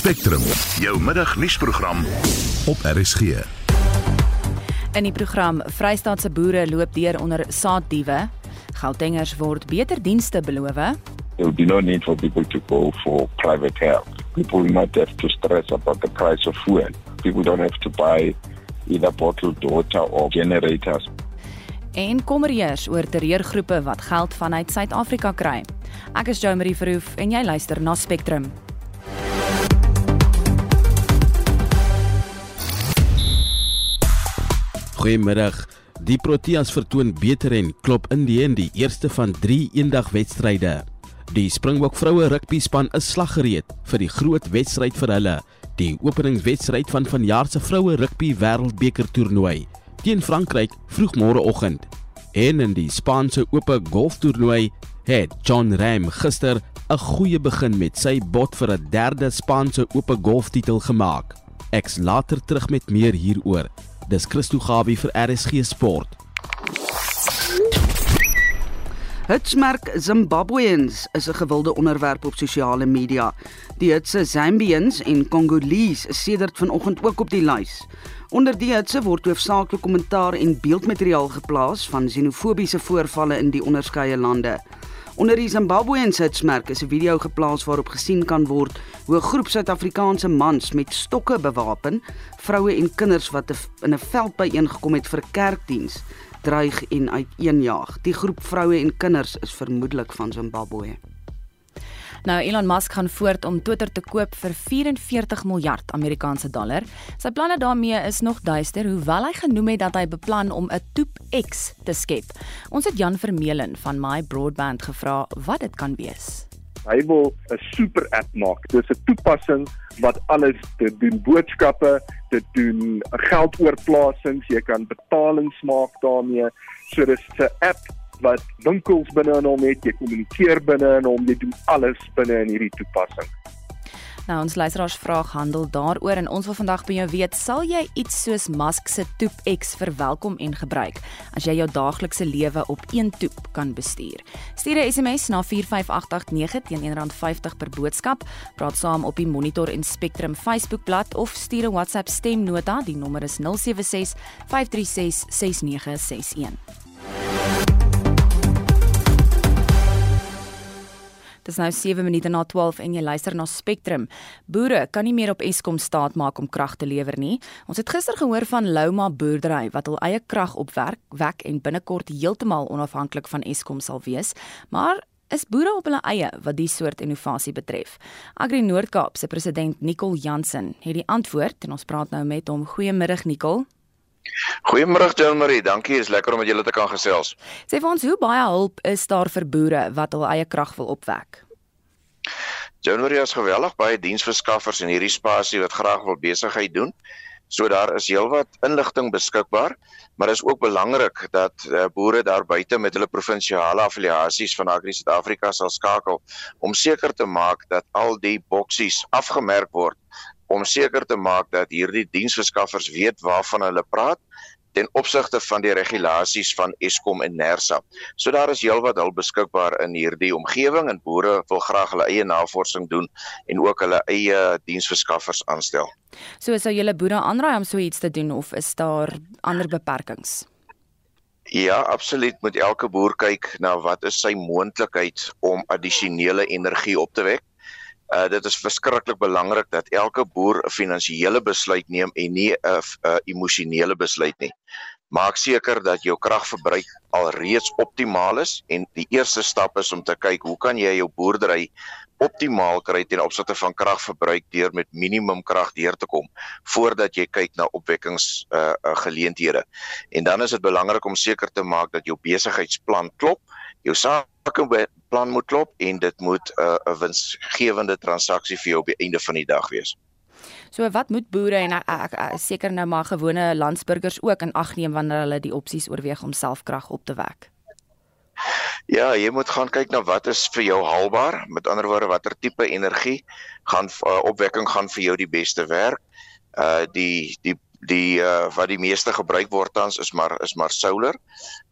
Spectrum, jou middagnuusprogram op RSG. In die program Vrystaatse boere loop deur onder saaddiewe. Gautengers word beter dienste beloof. There will be no need for people to go for private help. People will not have to stress about the price of fuel. People don't have to buy either bottled water or generators. En kommerieers oor terreurgroepe wat geld vanuit Suid-Afrika kry. Ek is Jo Marie Verhoef en jy luister na Spectrum. Goeiemiddag. Die Proteas vertoon beter en klop in die in die eerste van 3 eendagwedstryde. Die Springbok vroue rugbyspan is slaggereed vir die groot wedstryd vir hulle, die openingswedstryd van vanjaar se vroue rugby wêreldbeker toernooi teen Frankryk vroegmôreoggend. En in die Spaanse oop golftoernooi het John Ram gister 'n goeie begin met sy bot vir 'n derde Spaanse oop golftitel gemaak. Ek's later terug met meer hieroor. Dis Christo Gawie vir RSG Sport. Hitsmerk Zimbabweans is 'n gewilde onderwerp op sosiale media. Die hitse Zambians en Congolese is sedert vanoggend ook op die lys. Onder die hitse word hoofsaaklik kommentaar en beeldmateriaal geplaas van xenofobiese voorvalle in die onderskeie lande. Onder die Zimbabweanse hitsmerk is 'n video geplaas waarop gesien kan word hoe 'n groep Suid-Afrikaanse mans met stokke bewapen vroue en kinders wat in 'n veld byeengekom het vir kerkdiens dreig en uiteenjaag. Die groep vroue en kinders is vermoedelik van Zimbabwe. Nou Elon Musk gaan voort om Twitter te koop vir 44 miljard Amerikaanse dollar. Sy planne daarmee is nog duister, hoewel hy genoem het dat hy beplan om 'n Toep X te skep. Ons het Jan Vermeulen van My Broadband gevra wat dit kan wees. Hy wil 'n super app maak. Dis 'n toepassing wat alles te doen boodskappe, te doen geldoorplasings, jy kan betalings maak daarmee. So dis 'n app wat winkels binne in hom het, jy kommunikeer binne in hom, jy doen alles binne in hierdie toepassing. Nou ons luisteraars vraag handel daaroor en ons wil vandag by jou weet, sal jy iets soos Musk se Toep X verwelkom en gebruik as jy jou daaglikse lewe op een toep kan bestuur? Stuur 'n SMS na 45889 teen R1.50 per boodskap. Praat saam op die Monitor en Spectrum Facebookblad of stuur 'n WhatsApp stemnota, die nommer is 076 536 6961. Dis nou 7 minute na 12 en jy luister na Spectrum. Boere kan nie meer op Eskom staat maak om krag te lewer nie. Ons het gister gehoor van Louma boerdery wat hul eie krag opwerk, wek en binnekort heeltemal onafhanklik van Eskom sal wees. Maar is boere op hulle eie wat die soort innovasie betref. Agri Noord-Kaap se president Nicol Jansen het die antwoord en ons praat nou met hom. Goeiemiddag Nicol. Goeiemôre Jan Marie, dankie. Is lekker om met julle te kan gesels. Sê vir ons hoe baie hulp is daar vir boere wat hul eie krag wil opwek? Jan Marie is geweldig baie diensverskaffers in hierdie spasie wat graag wil besigheid doen. So daar is heelwat inligting beskikbaar, maar dit is ook belangrik dat uh, boere daar buite met hulle provinsiale affiliasies van Agri Suid-Afrika sal skakel om seker te maak dat al die boksies afgemerk word om seker te maak dat hierdie diensverskaffers weet waarvan hulle praat ten opsigte van die regulasies van Eskom en Nersa. So daar is heelwat hulp beskikbaar in hierdie omgewing en boere wil graag hulle eie navorsing doen en ook hulle eie diensverskaffers aanstel. So sou julle boere aanraai om so iets te doen of is daar ander beperkings? Ja, absoluut moet elke boer kyk na wat is sy moontlikheid om addisionele energie op te wek Uh dit is verskriklik belangrik dat elke boer 'n finansiële besluit neem en nie 'n emosionele besluit nie. Maak seker dat jou kragverbruik alreeds optimaal is en die eerste stap is om te kyk hoe kan jy jou boerdery optimaal kry ten opsigte van kragverbruik deur met minimum krag deur te kom voordat jy kyk na opwekkings uh, uh geleenthede. En dan is dit belangrik om seker te maak dat jou besigheidsplan klop, jou sakeplan moet klop en dit moet 'n uh, winsgewende transaksie vir jou op die einde van die dag wees. So wat moet boere en ek, ek, ek seker nou maar gewone landsburgers ook in ag neem wanneer hulle die opsies oorweeg om selfkrag op te wek? Ja, jy moet gaan kyk na wat is vir jou haalbaar. Met ander woorde, watter tipe energie gaan uh, opwekking gaan vir jou die beste werk. Uh die die die uh, wat die meeste gebruik word tans is maar is maar solar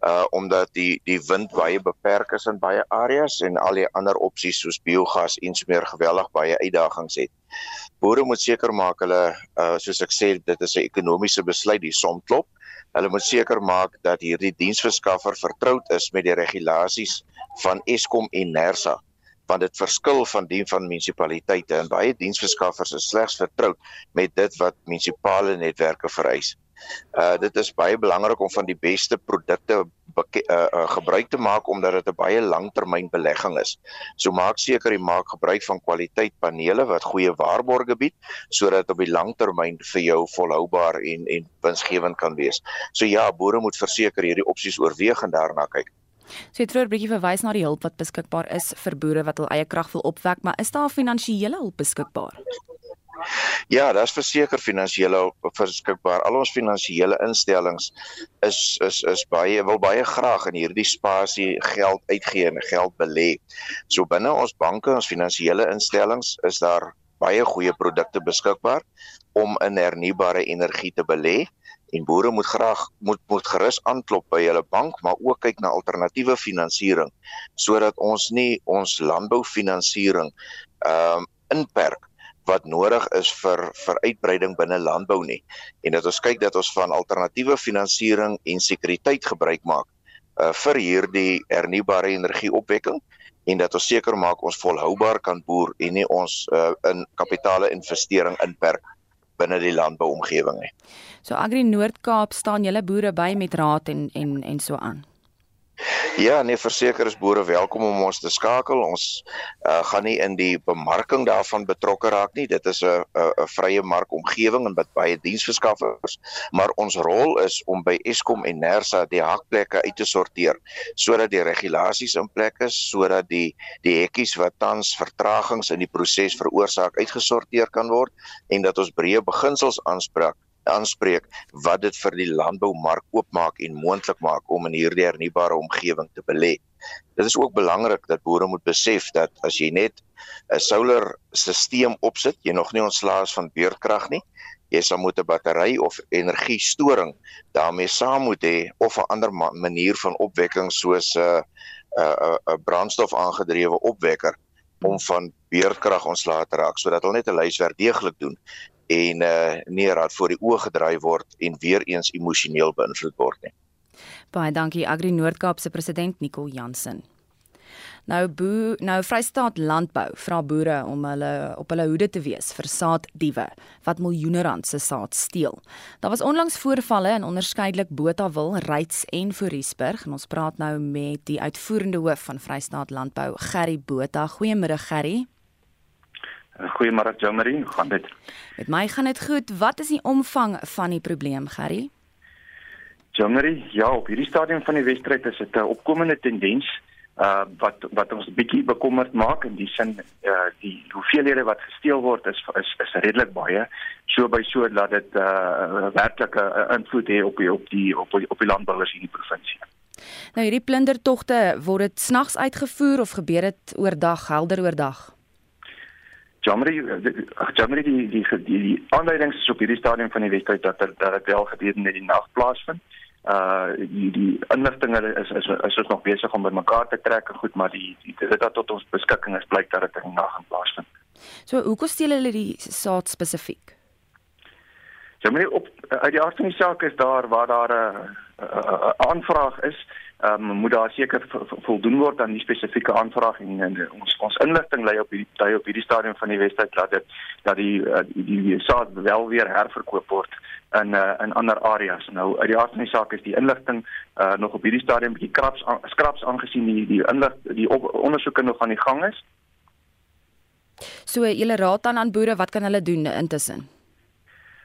uh omdat die die wind baie beperk is in baie areas en al die ander opsies soos biogas en so meer geweldig baie uitdagings het. Boere moet seker maak hulle uh soos ek sê dit is 'n ekonomiese besluit die som klop. Hulle moet seker maak dat hierdie diensverskaffer vertroud is met die regulasies van Eskom en Nersa want dit verskil van die van munisipaliteite en baie diensverskaffers is slegs vertroud met dit wat munisipale netwerke vereis. Uh dit is baie belangrik om van die beste produkte uh, uh, gebruik te maak omdat dit 'n baie langtermynbelegging is. So maak seker jy maak gebruik van kwaliteit panele wat goeie waarborge bied sodat op die langtermyn vir jou volhoubaar en en winsgewend kan wees. So ja, boere moet verseker hierdie opsies oorweeg en daarna kyk. So jy het vroeër 'n bietjie verwys na die hulp wat beskikbaar is vir boere wat hul eie krag wil opwek, maar is daar finansiële hulp beskikbaar? Ja, daar's verseker finansiële beskikbaar. Al ons finansiële instellings is is is baie wil baie graag in hierdie spasie geld uitgee en geld belê. So binne ons banke, ons finansiële instellings is daar baie goeie produkte beskikbaar om in hernubare energie te belê en boere moet graag moet moet gerus aanklop by hulle bank maar ook kyk na alternatiewe finansiering sodat ons nie ons landboufinansiering ehm um, inperk wat nodig is vir vir uitbreiding binne landbou nie. En dat ons kyk dat ons van alternatiewe finansiering en sekuriteit gebruik maak uh, vir hierdie hernubare energieopwekking en dat ons seker maak ons volhoubaar kan boer en nie ons uh, in kapitale investering inperk binne die landbouomgewing nie. So Agri Noord-Kaap staan julle boere by met raad en en en so aan. Ja, nee, verseker is boere welkom om ons te skakel. Ons uh, gaan nie in die bemarking daarvan betrokke raak nie. Dit is 'n 'n vrye markomgewing en met baie diensverskaffers, maar ons rol is om by Eskom en Nersa die hakplekke uit te sorteer sodat die regulasies in plek is, sodat die die hekkies wat tans vertragings in die proses veroorsaak uitgesorteer kan word en dat ons breë beginsels aanspreek aanspreek wat dit vir die landboumark oopmaak en moontlik maak om in hierdie hernubare omgewing te belê. Dit is ook belangrik dat boere moet besef dat as jy net 'n solar stelsel opsit, jy nog nie ontslae is van beurtkrag nie. Jy sal moet 'n battery of energiestoring daarmee saam moet hê of 'n ander manier van opwekking soos 'n uh, 'n uh, 'n uh, brandstof aangedrewe opwekker om van beurtkrag ontslae te raak sodat hulle net 'n lyswerk deeglik doen en uh nie raad voor die oë gedraai word en weer eens emosioneel beïnvloed word nie. Baie dankie Agri Noord-Kaap se president Nicole Jansen. Nou boe, nou Vrystaat Landbou vra boere om hulle op hulle hoede te wees vir saaddiewe wat miljoene rand se saad steel. Daar was onlangs voorvalle in onderskeidelik Botawil, Ryds en Fourierburg en ons praat nou met die uitvoerende hoof van Vrystaat Landbou, Gerry Botha. Goeiemôre Gerry. Goeiemôre Jamari, hoe gaan dit? Met my gaan dit goed. Wat is die omvang van die probleem, Gerry? Jamari, ja, op hierdie stadium van die wedstryd is dit 'n opkomende tendens uh wat wat ons bietjie bekommerd maak in die sin uh die hoeveelhede wat gesteel word is is is redelik baie so by so dat dit uh werklik 'n invloed het op die op die op die, op die landbouers in die provinsie. Nou hierdie plundertogte word dit snags uitgevoer of gebeur dit oordag, helder oordag? Jammerie Jammerie die die die, die aanleidings is op hierdie stadium van die wedstryd dat er, dat dit wel gedurende die nag plaasvind. Uh die die inligting is is is ons nog besig om bymekaar te trek en goed maar die, die dit wat tot ons beskikking is blyk dat dit in die nag gaan plaasvind. So hoekom steel hulle die saad spesifiek? Jammerie op uit die aard van die saak is daar waar daar 'n aanvraag is ehm um, moet daar seker voldoen word aan die spesifieke aanvraag en, en ons ons inligting lê op hierdie tyd op hierdie stadium van die Wesduit dat dit dat die uh, die, die saad wel weer herverkoop word in uh, in ander areas. Nou uit die aard van die saak is die inligting uh, nog op hierdie stadium bietjie kraps skraps aangesien die die inlig die op, ondersoeke nog aan die gang is. So julle raad dan aan boere wat kan hulle doen intussen?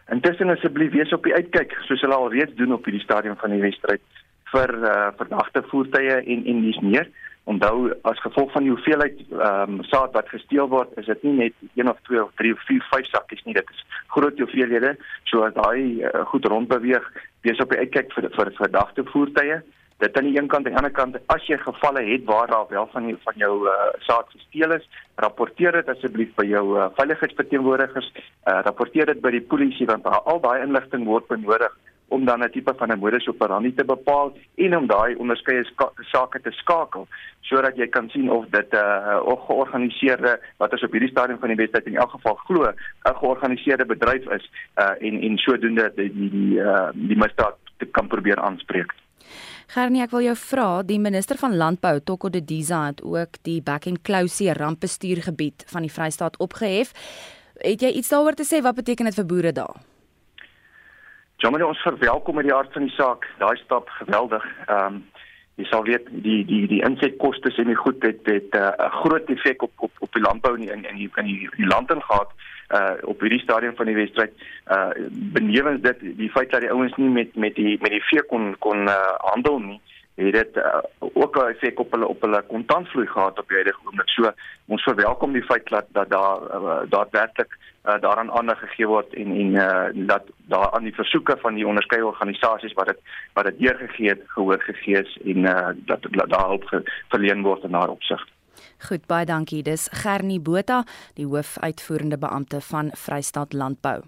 Intussen asseblief wees op die uitkyk soos hulle al reeds doen op hierdie stadium van die Wesduit vir uh, verdagte voertuie en en dis meer. Onthou as gevolg van die hoeveelheid ehm um, saad wat gesteel word, is dit nie net 1 of 2 of 3 of 4, 5 sakkies nie, dit is groot hoeveelhede. So as daai uh, goed rondbeweeg, wees op die uitkyk vir vir verdagte voertuie. dit aan die een kant en aan die ander kant as jy gevalle het waar daar wel van die, van jou uh, saad gesteel is, rapporteer dit asseblief by jou uh, veiligheidsverteenwoordigers, uh, rapporteer dit by die polisie want al daai inligting word benodig om dan 'n tipe van 'n modus operandi te bepaal en om daai onderskeie sake te skakel sodat jy kan sien of dit 'n uh, georganiseerde wat is op hierdie stadium van die wedstryd in elk geval glo 'n georganiseerde bedryf is uh, en en sodoende die die die, uh, die misdaad te kan probeer aanspreek. Gernie, ek wil jou vra, die minister van landbou, Toko de Diza het ook die Back and Close rampbestuurgebied van die Vrystaat opgehef. Het jy iets daaroor te sê wat beteken dit vir boere daar? Jammer ons verwelkom met die hart van die saak. Daai stap geweldig. Ehm um, jy sal weet die die die insetkoste en die goed het het eh, 'n uh, groot effek op op op die landbou in in die in die, die land in gehad uh op hierdie stadium van die wedstryd uh benewens dit die feit dat die ouens nie met met die met die vee kon kon uh, handel nie het dit uh, ook 'n effek op hulle op hulle kontantvloei gehad op hierdie oomblik. So ons verwelkom die feit dat dat daar uh, daadwerklik uh, daaraan aandag gegee word en en uh, dat daar aan die versoeke van die onderskeie organisasies wat dit wat dit deurgegee het gehoor gegee is en uh, dat, dat daar hulp verleen word in daardie opsig. Goed, baie dankie. Dis Gernie Botha, die hoofuitvoerende beampte van Vrystaat Landbou.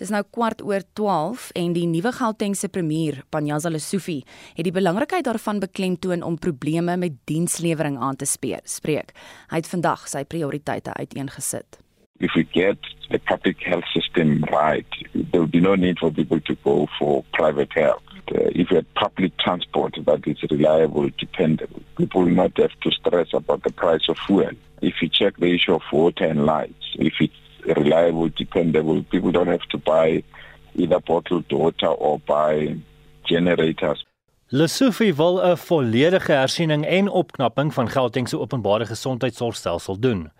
Dis nou kwart oor 12 en die nuwe Gautengse premier, Panyaza Lesufi, het die belangrikheid daarvan beklemtoon om probleme met dienslewering aan te spreek. Hy het vandag sy prioriteite uiteengesit. If we get the public health system right, there will be no need for people to go for private health. Uh, if you have public transport that is reliable, dependable, people will not have to stress about the price of fuel. If you check the issue of water and lights, if it's reliable, dependable. People don't have to buy either bottled water or buy generators. Lesofie wil 'n volledige hersiening en opknapping van Gauteng se openbare gesondheidsorgstelsel doen.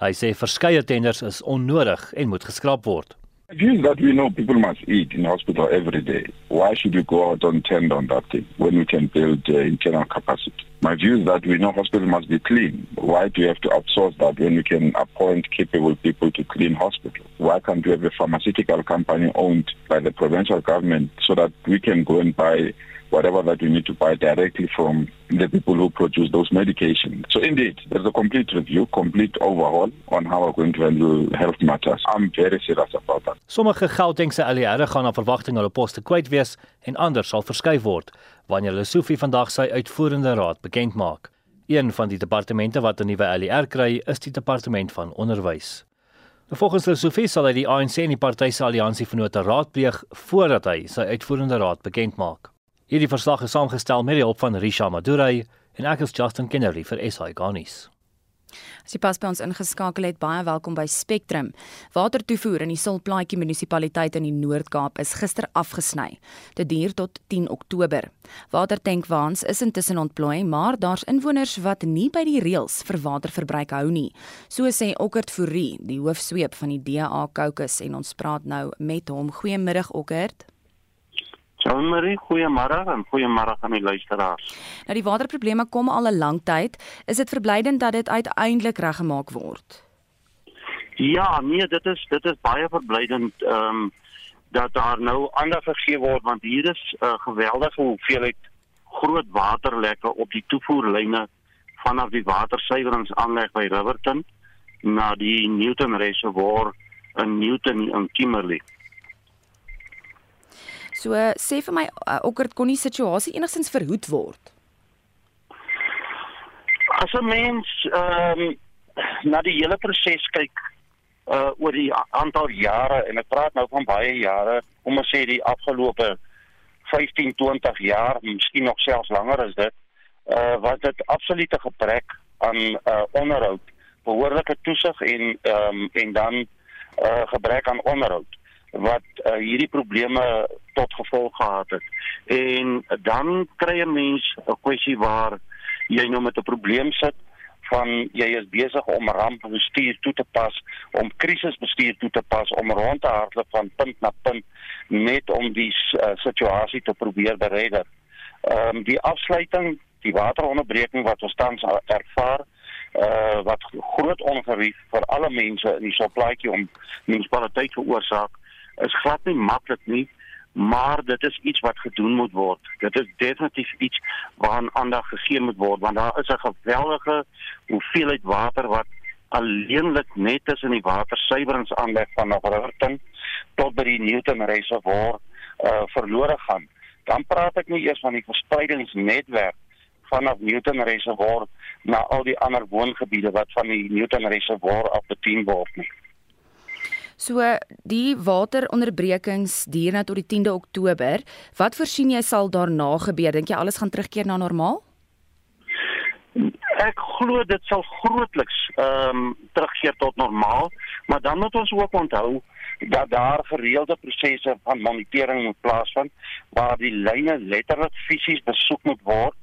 Hy sê verskeie tenders is onnodig en moet geskraap word. Given that we know people must eat in hospital every day, why should you go out on tender on that thing when we can build uh, internal capacity? My view is that we know hospital must be clean. Why do you have to outsource that when you can appoint capable people to clean hospital? Why can't you have a pharmaceutical company owned by the provincial government so that we can go and buy whatever that we need to buy directly from the people who produce those medications. So indeed, there's a complete review, complete overhaul on how we're going to handle health matters. I'm very serious about that. Sommige Gautengse alleenare gaan na verwagting hulle poste kwyt wees en ander sal verskuif word wanneer hulle Sofie vandag sy uitvoerende raad bekend maak. Een van die departemente wat 'n nuwe ALR kry, is die departement van onderwys. Volgens hulle Sofie sal hy die ANC en die party se alliansie vennote raadpleeg voordat hy sy uitvoerende raad bekend maak. Hierdie verslag is saamgestel met die hulp van Risha Madurai en ek is Justin Kennedy vir SI Garnis. As jy pas by ons ingeskakel het, baie welkom by Spectrum. Watertoevoer in die Sulplaatjie munisipaliteit in die Noord-Kaap is gister afgesny. Dit duur tot 10 Oktober. Watertankwaans is intussen ontplooi, maar daar's inwoners wat nie by die reëls vir waterverbruik hou nie. So sê Okkert Fourie, die hoofsweep van die DA Caucus en ons praat nou met hom. Goeiemiddag Okkert. Jean-Marie, goeiemôre en goeiemôre aan die luisteraars. Nou die waterprobleme kom al 'n lang tyd. Is dit verblydend dat dit uiteindelik reggemaak word? Ja, nee, dit is dit is baie verblydend ehm um, dat daar nou aandag gegee word want hier is 'n uh, geweldige hoeveelheid groot waterlekke op die toevoerlyne vanaf die watersuiweringsaanleg by Riverton na die Newton Reservoir in Newton in Kimberley. So sê vir my uh, okkert kon die situasie enigstens verhoed word. As 'n mens ehm um, na die hele proses kyk uh oor die aantal jare en ek praat nou van baie jare, om ons sê die afgelope 15, 20 jaar, miskien nog selfs langer as dit, uh was dit absolute gebrek aan uh onderhoud, behoorlike toesig en ehm um, en dan uh gebrek aan onderhoud wat uh, hierdie probleme tot gevolg gehad het. En dan kry 'n mens 'n kwessie waar jy nou met 'n probleem sit van jy is besig om rampbestuur toe te pas, om krisisbestuur toe te pas, om rond te hardloop van punt na punt net om die uh, situasie te probeer bered. Ehm um, die afsluiting, die wateronderbreking wat ons tans ervaar, uh wat groot ongerief vir alle mense in die soplaatjie om munisipaliteit veroorsaak is glad nie maklik nie maar dit is iets wat gedoen moet word. Dit is definitief iets waaraan aandag gegee moet word want daar is 'n geweldige hoeveelheid water wat alleenlik net tussen die watersuiweringsaanleg van Riverton tot by die Newton Reservoir uh verlore gaan. Dan praat ek nie eers van die verspreidingsnetwerk vanaf Newton Reservoir na al die ander woongebiede wat van die Newton Reservoir af bedien word nie. So die wateronderbrekings duur nou tot die 10de Oktober. Wat voorsien jy sal daarna gebeur? Dink jy alles gaan terugkeer na normaal? Ek glo dit sal grootliks ehm um, terugkeer tot normaal, maar dan moet ons ook onthou dat daar gereelde prosesse van monitering moet plaasvind waar die lyne letterlik fisies besoek moet word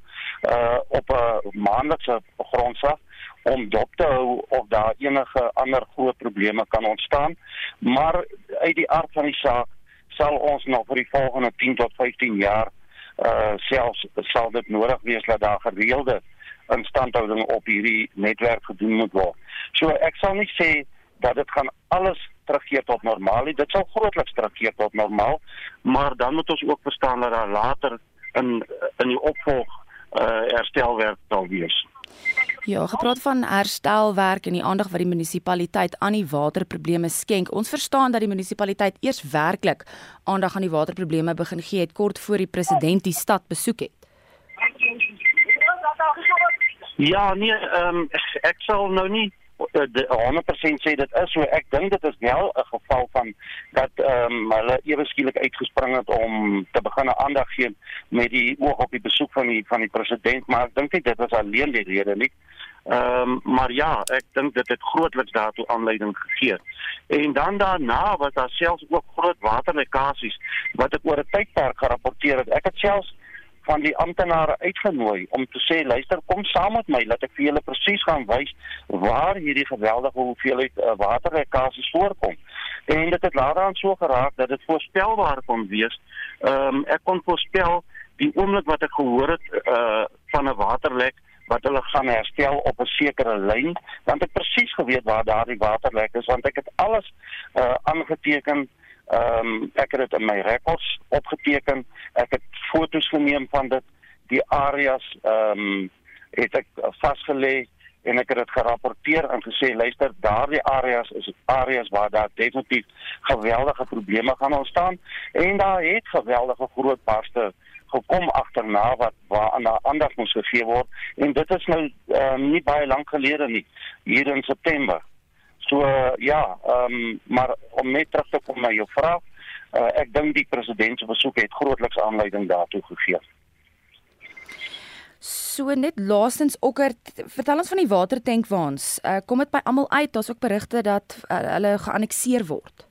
uh op 'n maandelikse grondslag om dop te hou of daar enige ander groot probleme kan ontstaan. Maar uit die aard van die saak sal ons nog vir die volgende 10 tot 15 jaar uh selfs sal dit nodig wees dat daar gereelde instandhouding op hierdie netwerk gedoen moet word. So ek sal nie sê dat dit gaan alles terugkeer tot normaal nie. Dit sal grootliks terugkeer tot normaal, maar dan moet ons ook verstaan dat daar later in in die opvolg uh herstelwerk sal wees. Ja, gepraat van herstelwerk en die aandag wat die munisipaliteit aan die waterprobleme skenk. Ons verstaan dat die munisipaliteit eers werklik aandag aan die waterprobleme begin gee het kort voor die president die stad besoek het. Ja, nee, ehm um, ek sal nou nie 100% sê dit is so ek dink dit is wel 'n geval van dat ehm um, hulle ewe skielik uitgespring het om te begin aandag gee met die oog op die besoek van die van die president maar ek dink nie dit was alleen die rede nie. Ehm um, maar ja, ek dink dit het grootliks daartoe aanleiding gegee. En dan daarna was daar selfs ook groot waterlekkasies wat ek oor 'n tydperk gerapporteer het. Ek het selfs van die amptenare uitgenooi om te sê luister kom saam met my laat ek vir julle presies gaan wys waar hierdie geweldige hoeveelheid uh, waterlekkasies voorkom. En dit het later aan so geraak dat dit voorspelbaar kon wees. Um, ek kon voorspel die oomblik wat ek gehoor het uh, van 'n waterlek wat hulle gaan herstel op 'n sekere lyn want ek presies geweet waar daardie waterlek is want ek het alles uh, aangeteken Ehm um, ek het dit in my rekords opgeteken. Ek het foto's geneem van dit. Die areas ehm um, het ek vasgelê en ek het dit gerapporteer en gesê luister, daardie areas is areas waar daar definitief geweldige probleme gaan ontstaan en daar het geweldige groot barste gekom agterna wat waar aan aandag moes gegee word en dit is nou um, nie baie lank gelede nie hier in September. So ja, ehm um, maar om net terug te kom na jou vraag, uh, ek dink die president se besoek het grootliks aanleiding daartoe gegee. So net laastens okker vertel ons van die watertankwaans. Uh, kom dit by almal uit? Daar's ook berigte dat uh, hulle geannexeer word.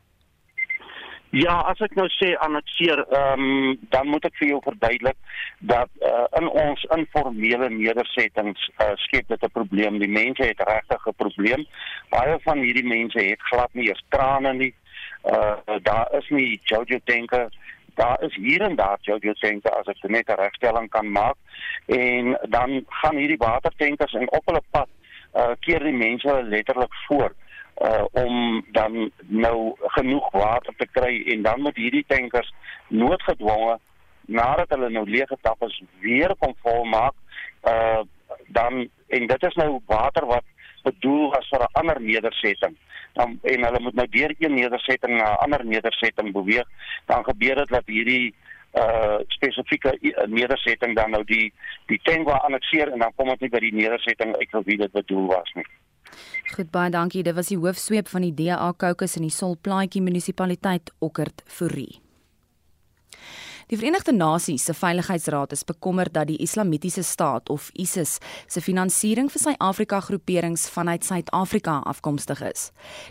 Ja, as ek nou sê annexeer, ehm um, dan moet ek vir jou verduidelik dat uh, in ons informele nedersettings uh, skep dit 'n probleem. Die mense het regtig 'n probleem. Baie van hierdie mense het glad nie eers krane nie. Uh daar is nie Jojo tanke. Daar is hier en daar Jojo tanke as ek net 'n regstelling kan maak. En dan gaan hierdie watertankers en op hulle pad uh keer die mense letterlik voort uh om dan nou genoeg water te kry en dan moet hierdie tankers noodgedwonge nadat hulle nou leeg getap is weer kom volmaak uh dan en dit is nou water wat bedoel as vir 'n ander nedersetting dan en hulle moet nou deur een nedersetting na 'n ander nedersetting beweeg dan gebeur dit dat hierdie uh spesifieke nedersetting dan nou die die tank waar annexeer en dan kom dit nie by die nedersetting uit wie dit bedoel was nie Goed baie dankie. Dit was die hoofsweep van die DA Caucus in die Solplaatjie munisipaliteit Okkert Fourie. Die Verenigde Nasies se Veiligheidsraad is bekommerd dat die Islamitiese Staat of ISIS se finansiering vir sy Afrika groeperings vanuit Suid-Afrika afkomstig is.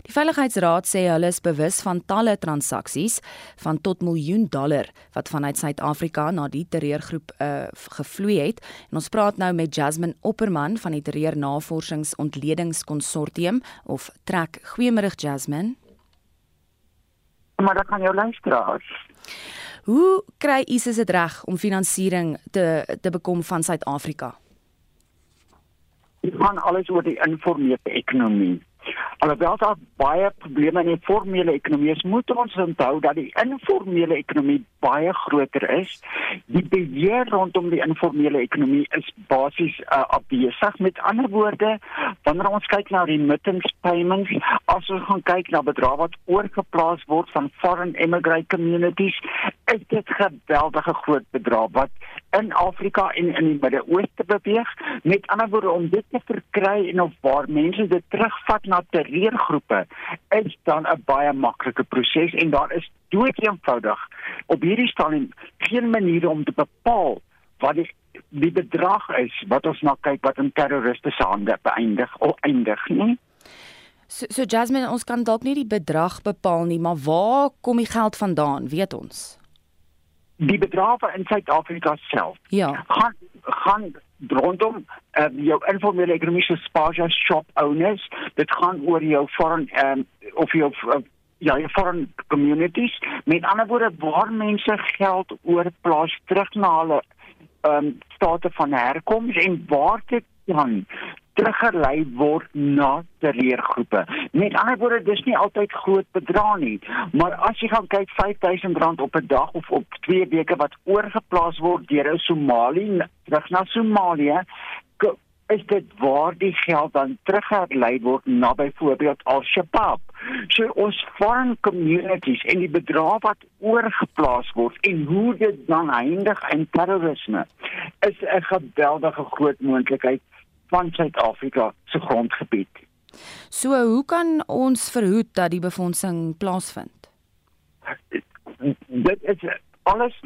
Die Veiligheidsraad sê hulle is bewus van talle transaksies van tot miljoen dollar wat vanuit Suid-Afrika na die terreurgroep uh, gevloei het. En ons praat nou met Jasmine Opperman van die Terreur Navorsings Ontledingskonsortium of TRAC. Goeiemôre Jasmine. Maar dan kan jy luister. Hoe kry ISIS dit reg om finansiering te te bekom van Suid-Afrika? Dit gaan alles oor die informele ekonomie. Alhoewel daar baie probleme in die formele ekonomie is, moet ons onthou dat die informele ekonomie baie groter is. Die beheer rondom die informele ekonomie is basies uh, afwesig. Met ander woorde, wanneer ons kyk na remittance payments, as ons gaan kyk na bedrae wat oorgeplaas word van foreign immigrant communities, is dit geweldige groot bedrae wat in Afrika en in die Midde-Ooste beweeg. Met ander woorde, om dit te verkry en of waar mense dit terugvat na terreurgroepe, is dan 'n baie maklike proses en daar is dood eenvoudig op hierdie stadium geen maniere om te bepaal wat die die bedrag is wat ons na kyk wat in terroriste se hande beëindig of eindig nie. So, so Jasmine, ons kan dalk nie die bedrag bepaal nie, maar waar kom die geld vandaan, weet ons? Die bedrae in Suid-Afrika self. Ja. Gaan gaan rondom uh, jou informele ekonomiese spaarja shop owners, dit gaan oor jou foreign um, of jou uh, ja, jou foreign communities. Met ander woorde, waar mense geld oorplaas terug na hulle ehm um, state van herkoms en waar dit dan teruggelei word na terreurgroepe. Met ander woorde, dis nie altyd groot bedrae nie, maar as jy gaan kyk R5000 op 'n dag of op 2 weke wat oorgeplaas word deur 'n Somalië terug na Somalië, is dit waar die geld dan teruggelei word na byvoorbeeld Al-Shabaab. So ons foreign communities en die bedrae wat oorgeplaas word en hoe dit dan eindig in terrorisme is 'n geweldige groot moontlikheid van Suid-Afrika se grondgebied. So hoe kan ons verhoed dat die befondsing plaasvind? Dit is alles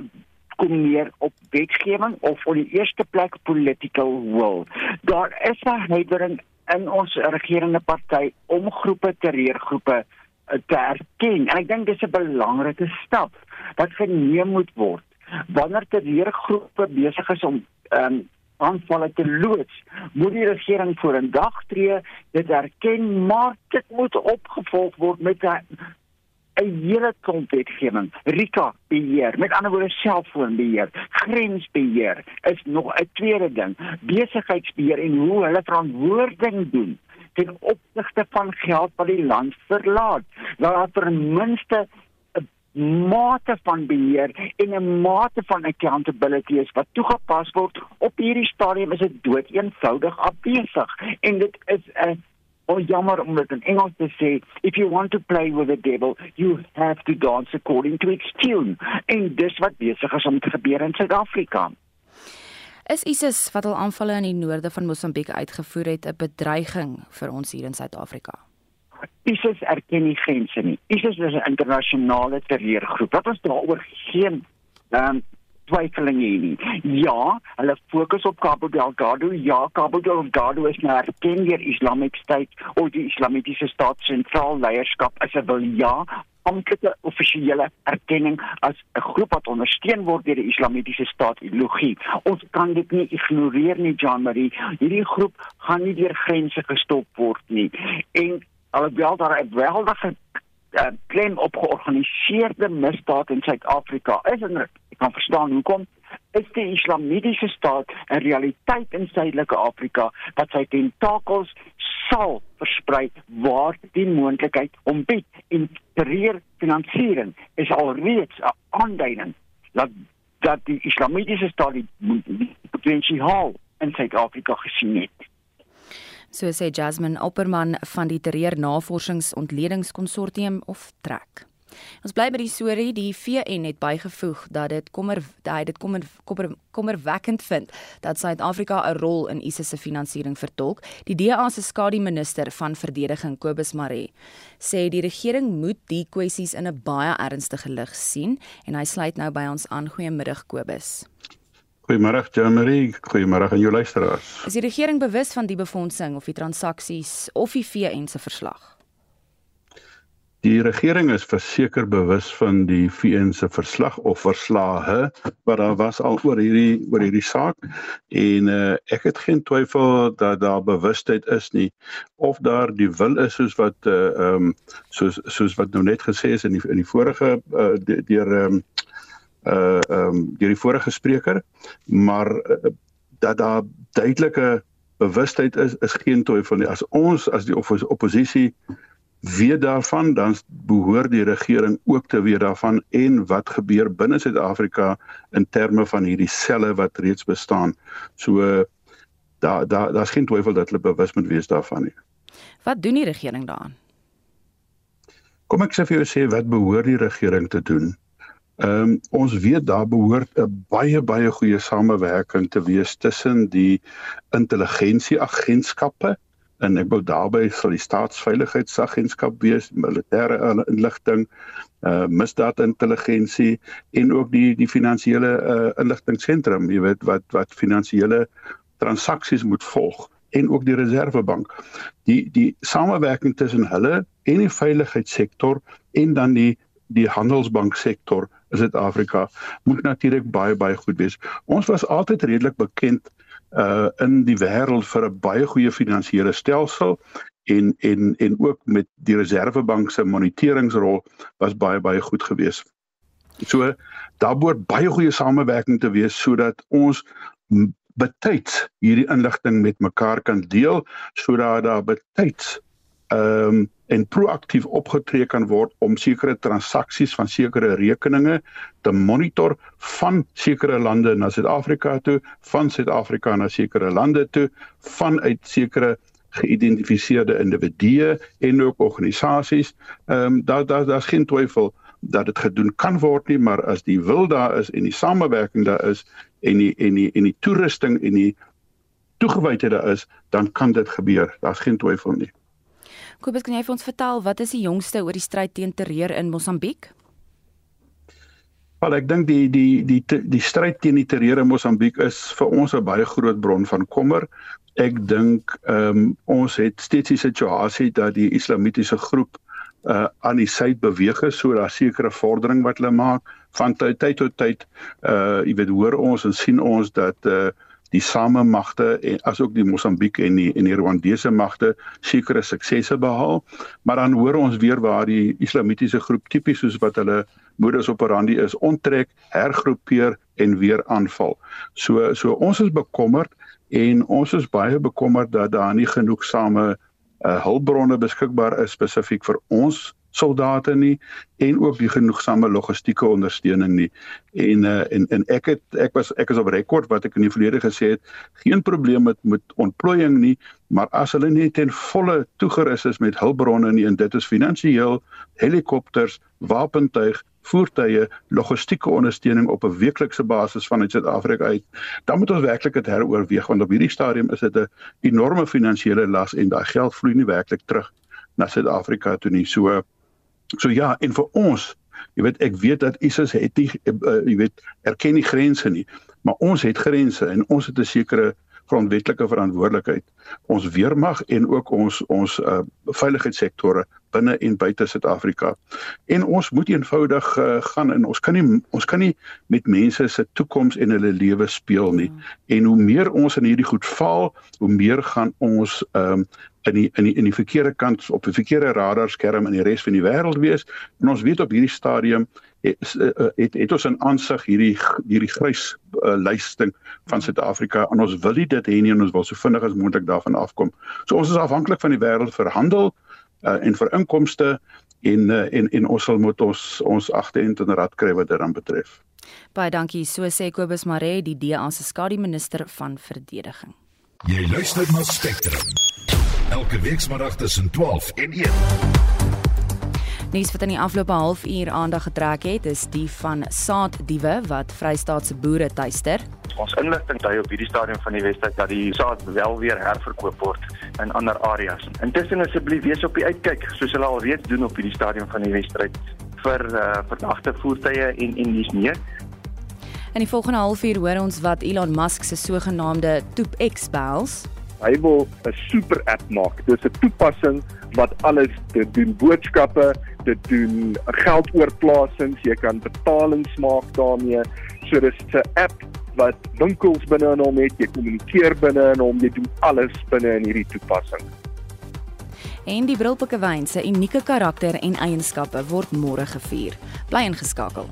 kom neer op wetgewing of op die eerste plek political will. Daar is 'n huiwering in ons regerende party om groepe terreurgroepe eh, te erken. En ek dink dis 'n belangrike stap wat geneem moet word wanneer terreurgroepe besig is om um, aanvalle te loods. Moet die regering voor 'n dag tree, dit erken, maar dit moet opgevolg word met 'n 'n hele klomp wetgewing. Rika beheer, met ander woorde selfoonbeheer, grensbeheer is nog 'n tweede ding. Besigheidsbeheer en hoe hulle verantwoording doen ten opsigte van geld wat die land verlaat. Daar is ten minste mate van beheer en 'n mate van accountability is wat toegepas word. Op hierdie stadium is dit dood eenvoudig afwesig en dit is 'n oh jammer om dit in Engels te sê if you want to play with the devil you have to dance according to its tune. En dis wat besig is om te gebeur in Suid-Afrika. Is ISIS wat al aanvalle in die noorde van Mosambiek uitgevoer het 'n bedreiging vir ons hier in Suid-Afrika ISIS erken nie grense nie. ISIS is 'n internasionale terreurgroep. Wat ons daaroor geen ehm um, twyfeling hier nie. Ja, hulle fokus op Cabo Delgado. Ja, Cabo Delgado is nou erken deur Islamic State of die Islamitiese staat sentraal leierskap as 'n wil ja amptelike offisiële erkenning as 'n groep wat ondersteun word deur die Islamitiese staat ideologie. Ons kan dit nie ignoreer nie, Jean Marie. Hierdie groep gaan nie deur grense gestop word nie. En alhoewel daar 'n geweldige uh, klem op georganiseerde misdaad in Suid-Afrika is en ek kan verstaan hoekom is die islamitiese staat 'n realiteit in Suidelike Afrika wat sy tentakels sal versprei waar die moontlikheid om bied en terreur finansiering is alreeds 'n aanduiding dat dat die islamitiese staat die potensiaal in Suid-Afrika gesien het so sê Jasmine Opperman van die Terreur Navorsingsontledingskonsortium of TREK. Ons bly by die storie, die VN het bygevoeg dat dit kommer hy dit kommer kommer kommerwekkend vind dat Suid-Afrika 'n rol in ISIS se finansiering vertolk. Die DA se skademinister van verdediging Kobus Maree sê die regering moet die kwessies in 'n baie ernstige lig sien en hy sluit nou by ons aan. Goeiemiddag Kobus. Goeiemôre Jean-Marie, goeiemôre aan jou luisteraars. Is die regering bewus van die befondsing of die transaksies of die VN se verslag? Die regering is verseker bewus van die VN se verslag of verslae wat daar was al oor hierdie oor hierdie saak en uh, ek het geen twyfel dat daar bewustheid is nie of daar die wil is soos wat uh, um soos soos wat nou net gesê is in die in die vorige uh, deur um uh ehm um, deur die vorige spreker, maar uh, dat daar duidelike bewustheid is is geen twyfel nie. As ons as die oppositie weet daarvan, dan behoort die regering ook te weet daarvan en wat gebeur binne Suid-Afrika in terme van hierdie selle wat reeds bestaan. So daar daar daar's geen twyfel dat hulle bewus moet wees daarvan nie. Wat doen die regering daaraan? Kom ek sê vir jou sê wat behoort die regering te doen? Ehm um, ons weet daar behoort 'n baie baie goeie samewerking te wees tussen die intelligensieagentskappe en ek wou daarby sal die staatsveiligheidsagentskap wees, militêre inligting, uh misdaadintelligensie en ook die die finansiële uh inligtingseentrum, jy weet wat wat finansiële transaksies moet volg en ook die reservebank. Die die samewerking tussen hulle en die veiligheidssektor en dan die die handelsbanksektor Suid-Afrika moet natuurlik baie baie goed wees. Ons was altyd redelik bekend uh in die wêreld vir 'n baie goeie finansiële stelsel en en en ook met die reservebank se moniteringsrol was baie baie goed geweest. So daar behoort baie goeie samewerking te wees sodat ons betyds hierdie inligting met mekaar kan deel sodat daar betyds ehm um, en proaktief opgetree kan word om sekere transaksies van sekere rekeninge te monitor van sekere lande na Suid-Afrika toe, van Suid-Afrika na sekere lande toe, vanuit sekere geïdentifiseerde individue en ook organisasies. Ehm um, daar daar daar's geen twyfel dat dit gedoen kan word nie, maar as die wil daar is en die samewerking daar is en die en die en die toerusting en die toegewydheid daar is, dan kan dit gebeur. Daar's geen twyfel nie. Kobus, kan jy vir ons vertel wat is die jongste oor die stryd teen terreur in Mosambiek? Wel, ek dink die die die die, die stryd teen die terreur in Mosambiek is vir ons 'n baie groot bron van kommer. Ek dink ehm um, ons het steeds die situasie dat die islamitiese groep uh aan die suid beweeg is, so daar sekere vordering wat hulle maak van tyd tot tyd. Uh jy weet hoor ons en sien ons dat uh die samemagte en asook die Mosambiek en die en die Rwandese magte sekere suksesse behaal, maar dan hoor ons weer waar die islamitiese groep tipies soos wat hulle modus operandi is, onttrek, hergroepeer en weer aanval. So so ons is bekommerd en ons is baie bekommerd dat daar nie genoegsame uh, hulpbronne beskikbaar is spesifiek vir ons soldate nie en ook die genoegsame logistieke ondersteuning nie. En uh, en en ek het ek was ek is op rekord wat ek in die verlede gesê het, geen probleem met met ontplooiing nie, maar as hulle nie ten volle toegerus is met hulpbronne nie en dit is finansiëel, helikopters, wapentuig, voertuie, logistieke ondersteuning op 'n weeklikse basis vanuit Suid-Afrika uit, dan moet ons werklik dit heroorweeg want op hierdie stadium is dit 'n enorme finansiële las en daai geld vloei nie werklik terug na Suid-Afrika toe nie. So So ja, en vir ons, jy weet ek weet dat ISIS het nie uh, jy weet erken nie grense nie, maar ons het grense en ons het 'n sekere grondwetlike verantwoordelikheid. Ons weermag en ook ons ons uh, veiligheidssektore binne en buite Suid-Afrika. En ons moet eenvoudig uh, gaan en ons kan nie ons kan nie met mense se toekoms en hulle lewe speel nie. Mm. En hoe meer ons in hierdie goed faal, hoe meer gaan ons ehm um, in die in die in die verkeerde kant op 'n verkeerde radarskerm in die res van die wêreld wees. En ons weet op hierdie stadium het het, het ons 'n aansig hierdie hierdie grys uh, lysting van Suid-Afrika en ons wil nie dit hê nie en ons wil so vinnig as moontlik daarvan afkom. So ons is afhanklik van die wêreld vir handel uh, en vir inkomste en uh, en en ons sal moet ons ons agterend in rad kry wat dit dan betref. Baie dankie. So sê Kobus Maree, die DA se skadu minister van verdediging. Jy luister na Spectrum elke weekmiddag tussen 12 en 1. Nuus wat in die afgelope halfuur aandag getrek het, is die van saaddiewe wat Vrystaatse boere tuister. Ons inligting dui op hierdie stadium van die Wesdijk dat die saad wel weer herverkoop word in ander areas. Intussen asseblief wees op die uitkyk, soos hulle al reeds doen op hierdie stadium van die Wesdijk vir uh, verdagte voertuie en en dis meer. In die volgende halfuur hoor ons wat Elon Musk se sogenaamde ToepX behels. Hy wil 'n super app maak. Dit is 'n toepassing wat alles te doen boodskappe, te doen geldoorplasings, jy kan betalings maak daarmee. So dis 'n app wat winkels binne in hom het, jy kommunikeer binne in hom, jy doen alles binne in hierdie toepassing. En die Brilpikke wyn se unieke karakter en eienskappe word môre gevier. Bly ingeskakel.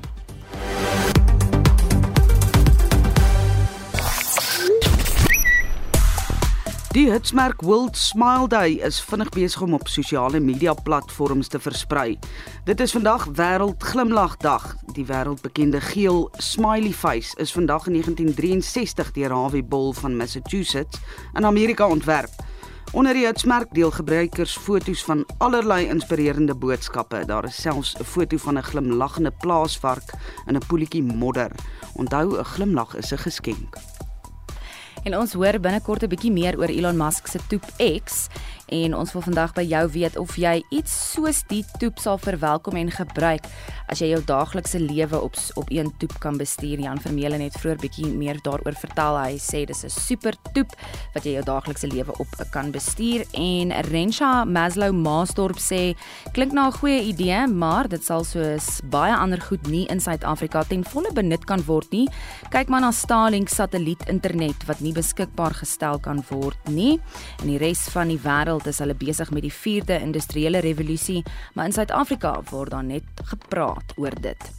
Die hitsmerk World Smile Day is vinnig besig om op sosiale media platforms te versprei. Dit is vandag Wêreld Glimlagdag. Die wêreldbekende geel smiley face is vandag in 1963 deur Harvey Bull van Massachusetts in Amerika ontwerp. Onder die hitsmerk deel gebruikers foto's van allerlei inspirerende boodskappe. Daar is selfs 'n foto van 'n glimlaggende plaasvark in 'n poeltjie modder. Onthou, 'n glimlag is 'n geskenk. En ons hoor binnekort 'n bietjie meer oor Elon Musk se Toep X en ons wil vandag by jou weet of jy iets soos die toep sal verwelkom en gebruik as jy jou daaglikse lewe op op een toep kan bestuur. Jan Vermeulen het vroeër bietjie meer daaroor vertel. Hy sê dis 'n super toep wat jy jou daaglikse lewe op kan bestuur en Rensha Maslow Maasdorp sê klink na 'n goeie idee, maar dit sal soos baie ander goed nie in Suid-Afrika ten volle benut kan word nie. Kyk maar na Starlink satelliet internet wat nie beskikbaar gestel kan word nie. In die res van die wêreld is hulle besig met die 4de industriële revolusie, maar in Suid-Afrika word daar net gepraat oor dit.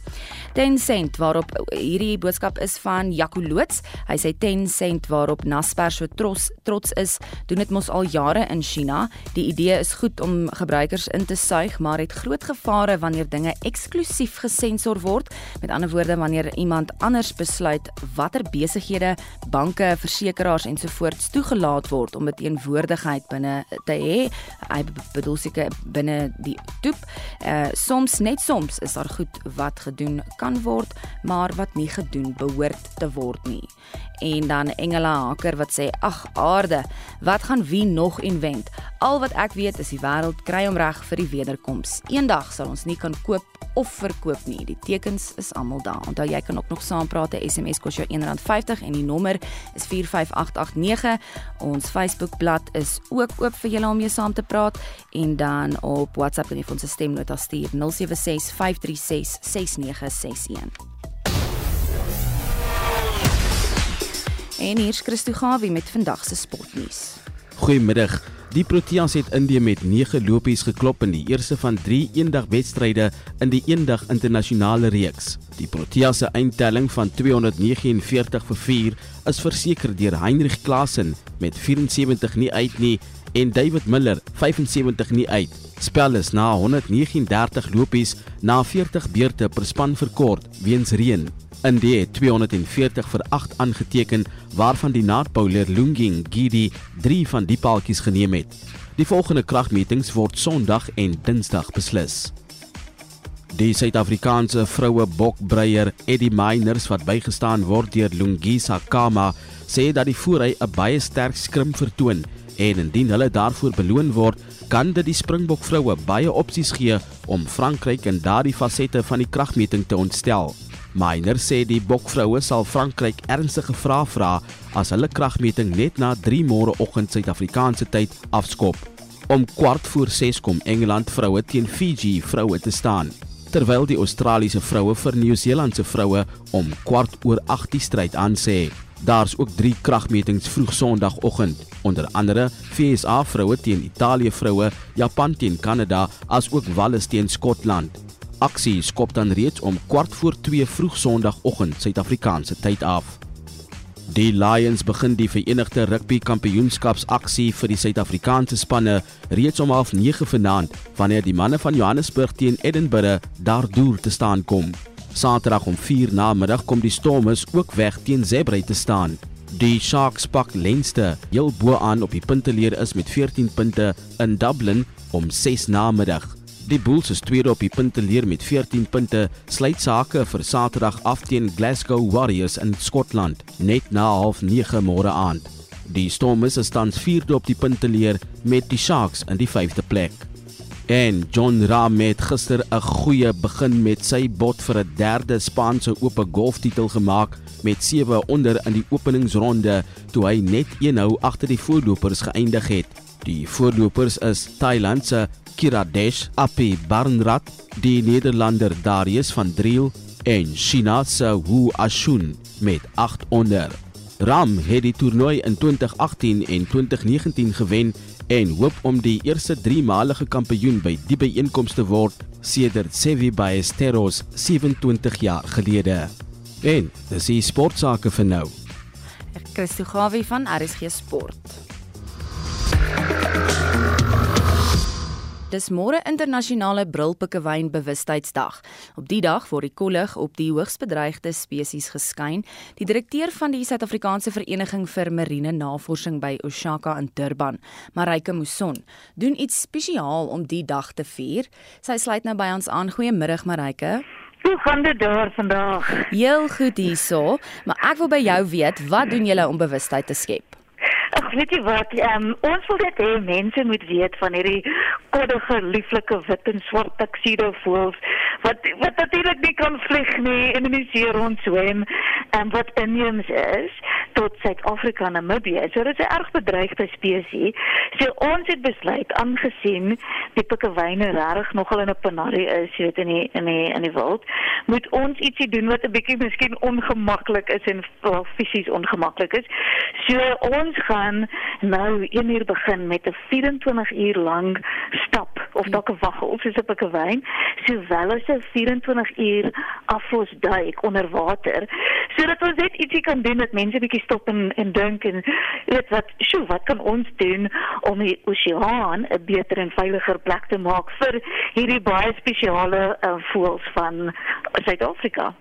10 sent waarop hierdie boodskap is van Jaco Loots. Hy sê 10 sent waarop Naspers so trots trots is, doen dit mos al jare in China. Die idee is goed om gebruikers in te suig, maar het groot gevare wanneer dinge eksklusief gesensor word. Met ander woorde wanneer iemand anders besluit watter besighede, banke, versekerings ensovoorts toegelaat word om 'n teenwoordigheid binne te hê. Hy bedoel seker binne die toep. Uh soms net soms is daar goed wat gedoen kan word, maar wat nie gedoen behoort te word nie. En dan Engela Haker wat sê: "Ag aarde, wat gaan wie nog invent? Al wat ek weet is die wêreld kry hom reg vir die wederkoms. Eendag sal ons nie kan koop of verkoop nie. Die tekens is almal daar. Onthou jy kan ook nog saampraat. 'n SMS kos jou R1.50 en die nommer is 45889. Ons Facebookblad is ook oop vir julle om mee saam te praat en dan op WhatsApp kan jy vir ons 'n stemnota stuur 0765366961. En hier is Christo Gawie met vandag se sportnuus. Goeiemiddag. Die Proteas het Indië met 9 lopies geklop in die eerste van 3 eendagwedstryde in die eendag internasionale reeks. Die Proteas se eindtelling van 249 vir 4 is verseker deur Heinrich Klaasen met 74 nie uit nie en David Miller 75 nie uit. Spel is na 139 lopies na 40 beurte per span verkort weens reën. Indie het 240 vir 8 aangeteken waarvan die Noord-Bowler Lunging Gidi 3 van die paaltjies geneem het. Die volgende kragmetings word Sondag en Dinsdag beslis. Die Suid-Afrikaanse vroue bokbreier Eddie Miners wat bygestaan word deur Lungisa Kama sê dat die voorry 'n baie sterk skrim vertoon en indien hulle daarvoor beloon word, kan dit die Springbok vroue baie opsies gee om Frankryk in daardie fasette van die kragmeting te ontstel. Miner sê die bokvroue sal Frankryk ernstige vrae vra as hulle kragmeting net na 3 môreoggend Suid-Afrikaanse tyd afskop. Om kwart voor 6 kom Engeland vroue teen Fiji vroue te staan, terwyl die Australiese vroue vir Nieu-Seelandse vroue om kwart oor 8 die stryd aan sê. Daar's ook 3 kragmetings vroeg Sondagoggend, onder andere FSA vroue teen Italië vroue, Japan teen Kanada, asook Wales teen Skotland. Aksie skop dan reeds om kwart voor 2 vroeg Sondagoggend Suid-Afrikaanse tyd af. Die Lions begin die Verenigde Rugby Kampioenskapsaksie vir die Suid-Afrikaanse spanne reeds om 09:30 vanaand wanneer die manne van Johannesburg teen Edinburgh daardeur te staan kom. Saterdag om 4 namiddag kom die Stormers ook weg teen Zebra te staan. Die Sharks pak Leinster heel bo aan op die punteleer is met 14 punte in Dublin om 6 namiddag. Die Bulls is tweede op die punteleer met 14 punte, sluit sake vir Saterdag af teen Glasgow Warriors in Skotland net na 09:30 môre aand. Die Stormers is tans vierde op die punteleer met die Sharks in die 5de plek. En John Rahm het gister 'n goeie begin met sy bot vir 'n derde Spaanse Ope golftitel gemaak met 7 onder in die openingsronde toe hy net een hou agter die voorlopers geëindig het. Die voorlopers is Thailand se Kiradesh Api Barnrat, die Nederlander Darius van Driel en China se Wu Ashun met 8 onder. Ram het die toernooi in 2018 en 2019 gewen en hoop om die eerste 3-malige kampioen by die byeenkoms te word sedert Sevi Ballesteros 27 jaar gelede. En dis die sportsake vir nou. Christo Gawie van RSG Sport. Dis môre internasionale brilpikkewyn bewustheidsdag. Op die dag word die kollig op die hoogs bedreigde spesies geskyn. Die direkteur van die Suid-Afrikaanse Vereniging vir Marine Navorsing by Oshaka in Durban, Marike Muson, doen iets spesiaal om die dag te vier. Sy sluit nou by ons aan. Goeiemiddag Marike. Hoe gaan dit daar vandag? Heel goed hierso, maar ek wil by jou weet, wat doen julle om bewustheid te skep? Ag, weet jy wat? Um, ons wil net hê mense moet weet van hierdie koddige, lieflike wit en swart tuxedo voëls wat wat natuurlik nie kan vlieg nie en in die see rond swem en wat inheems is tot Suid-Afrika en Namibië. So dit is 'n erg bedreigde spesies. So ons het besluit aangesien die pikkewyne regtig nogal in 'n panarie is, jy weet in die in die in die wild, moet ons ietsie doen wat 'n bietjie miskien ongemaklik is en fisies ongemaklik is. So ons gaan nou 1 uur begin met 'n 24 uur lank stap of dalk 'n waggel soos 'n pikkewyn, sowel as 'n 24 uur aflosduik onder water, sodat ons net ietsie kan doen dat mense bietjie stop en en dink en weet wat, sjoe, wat kan ons doen om die oseaan 'n beter en veiliger plek te maak vir hierdie baie spesiale uh, voëls van Suid-Afrika?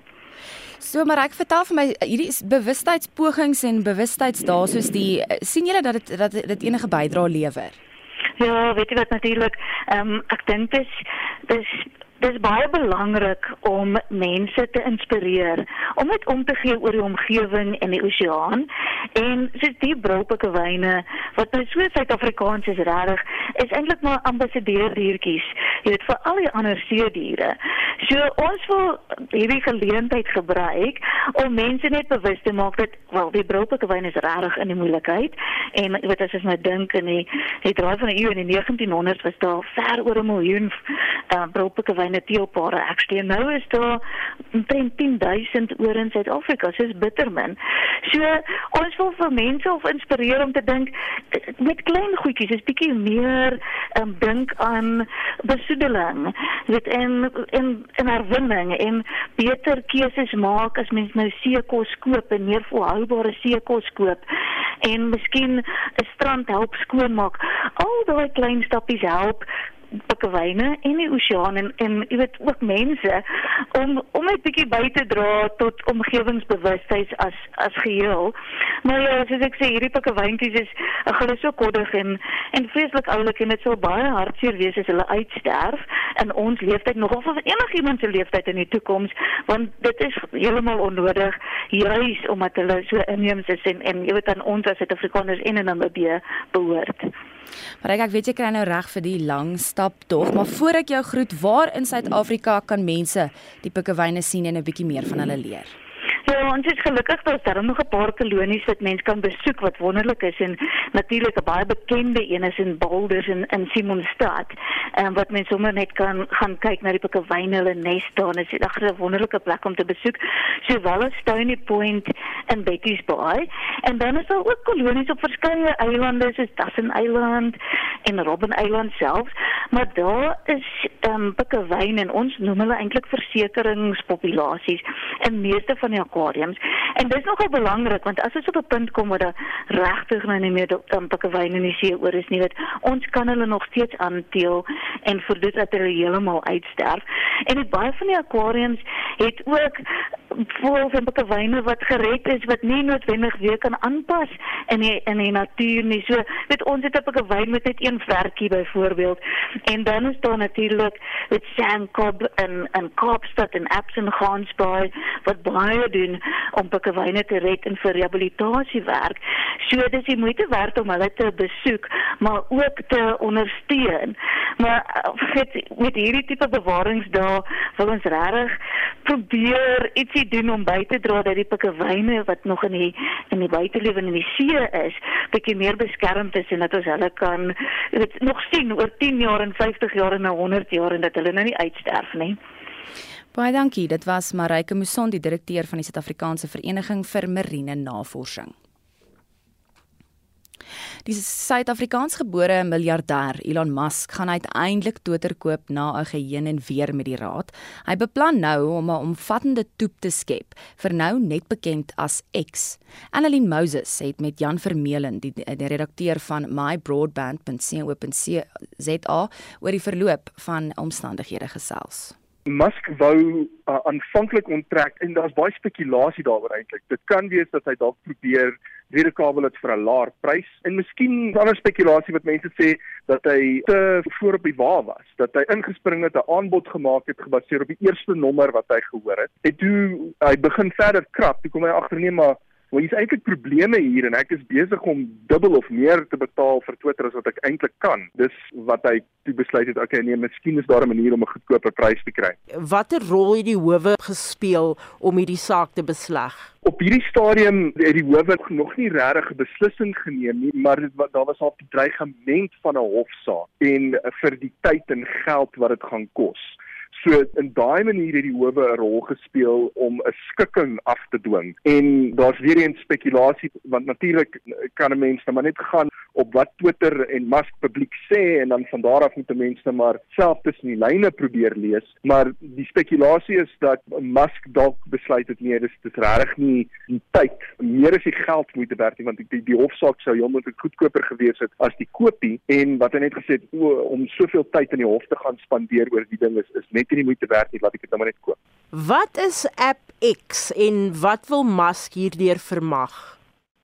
So maar ek vertel vir my hierdie bewustheidspogings en bewustheidsdae soos die sien julle dat dit dat dit enige bydrae lewer? Ja, weet jy wat natuurlik, ehm um, ek dink dis dis Dit is baie belangrik om mense te inspireer om net om te gee oor die omgewing en die oseaan en soos die brouwpikkewyne wat nou so Suid-Afrikaans is regtig is eintlik maar ambassadeurdiertjies jy weet vir al die ander see diere. So ons wil hierdie geleentheid gebruik om mense net bewus te maak dat wel die brouwpikkewyne is regtig in die moeilikheid. En jy weet as jy nou dink in die die draai van die eeu in die 1900s was daar ver oor 'n miljoen uh, brouwpikkewyne kleine teelpare. Ek steen nou is daar omtrent 10000 oor in Suid-Afrika. Soos bittermin so ons wil vir mense of inspireer om te dink met klein goedjies is bietjie meer um, dink aan besoedeling weet en en en herwinning en beter keuses maak as mens nou seekos koop en meer volhoubare seekos koop. En miskien 'n strand help skoonmaak. Al daai klein stappies help pikkewyne en die oseaan en en jy weet ook mense om om net bietjie by te dra tot omgewingsbewustheid as as geheel. Maar ja, soos ek sê, hierdie pikkewyntjies is hulle so koddig en en vreeslik oulik en dit sou baie hartseer wees as hulle uitsterf in ons leeftyd nog of enigiemand se leeftyd in die toekoms want dit is heeltemal onnodig juis omdat hulle so inheems is en en jy weet aan ons as Suid-Afrikaners en in Namibië behoort. Maar ek ek weet jy kry nou reg vir die lang stap tog, maar voor ek jou groet, waar in Suid-Afrika kan mense die pikkewyne sien en 'n bietjie meer van hulle leer? Ja, ons is gelukkig dat daar nog 'n paar kolonies wat mense kan besoek wat wonderlik is en natuurlik 'n baie bekende een is in Boulders in in Simonstad. En um, wat mense sommer net kan gaan kyk na die pikkewyne hulle nes daar. Dit is 'n wonderlike plek om te besoek. Sowel as Stony Point en Betty's Bay. En dan is daar ook kolonies op verskeie eilande soos Tassin Island en Robben Island self. Maar daar is ehm um, pikkewyne en ons noem hulle eintlik versekeringspopulasies in meeste van die aquariums. En dit is nogal belangrik want as ons op 'n punt kom waar daar regtig nou nie meer pikkewyne in die see oor is nie, weet ons kan hulle nog steeds aanteel en vir dit dat hulle heeltemal uitsterf. En baie van die aquariums het ook voels en pikkewyne wat gered is wat nie noodwendig weer kan aanpas in die in die natuur nie. So weet ons het 'n pikkewyn met net een vlerkie byvoorbeeld en dan is daar natuurlik met sandcob en en Kaapstad en Epsom Gansbaai wat baie doen om pikkewyne te red en vir rehabilitasiewerk. So dis die moeite werd om hulle te besoek, maar ook te ondersteun. Maar weet, met hierdie tipe bewaringsdae wil ons regtig probeer ietsie doen om by te dra dat die pikkewyne wat nog in die in die buitelewe in die see is, bietjie meer beskermd is en dat ons hulle kan weet nog sien oor 10 jaar en 50 jaar en 100 jaar en dat hulle nou nie uitsterf nie. Baie dankie. Dit was Marike Muson, die direkteur van die Suid-Afrikaanse Vereniging vir Marine Navorsing. Die Suid-Afrikaansgebore miljardêr Elon Musk gaan uiteindelik Twitter koop na 'n geheen en weer met die raad. Hy beplan nou om 'n omvattende toep te skep, vir nou net bekend as X. Annelien Moses het met Jan Vermeulen, die, die redakteur van mybroadband.co.za oor die verloop van omstandighede gesels. Musk wou uh, aanvanklik onttrek en daar's baie spekulasie daaroor eintlik. Dit kan wees dat hy dalk probeer redekabel dit vir 'n laer prys en miskien ander spekulasie wat mense sê dat hy te voor op die wa was, dat hy ingespring het, 'n aanbod gemaak het gebaseer op die eerste nommer wat hy gehoor het. En toe hy begin verder krap, toe kom hy agter nee maar Maar hier's eintlik probleme hier en ek is besig om dubbel of meer te betaal vir Twitter as wat ek eintlik kan. Dis wat hy toe besluit het, okay nee, miskien is daar 'n manier om 'n goedkoper prys te kry. Watter rol het die howe gespeel om hierdie saak te besleg? Op hierdie stadium het die howe nog nie regtig 'n beslissing geneem nie, maar dit daar was al die dreigement van 'n hofsaak en vir die tyd en geld wat dit gaan kos. So in daai manier het die howe 'n rol gespeel om 'n skikking af te dwing. En daar's weer eens spekulasie want natuurlik kan 'n mens nou maar net gaan op wat Twitter en Musk publiek sê en dan van daar af moet mense nou maar self tussen die lyne probeer lees. Maar die spekulasie is dat Musk dalk besluit het nee, dis dis regtig nie die tyd meer as die geld moeite werd nie want die, die, die hofsaak sou hom moet goedkoper gewees het as die kopie en wat hy net gesê het o, om soveel tyd in die hof te gaan spandeer oor die ding is is net nie moeite werd nie, laat ek dit nou maar net koop. Wat is App X en wat wil Musk hierdeur vermag?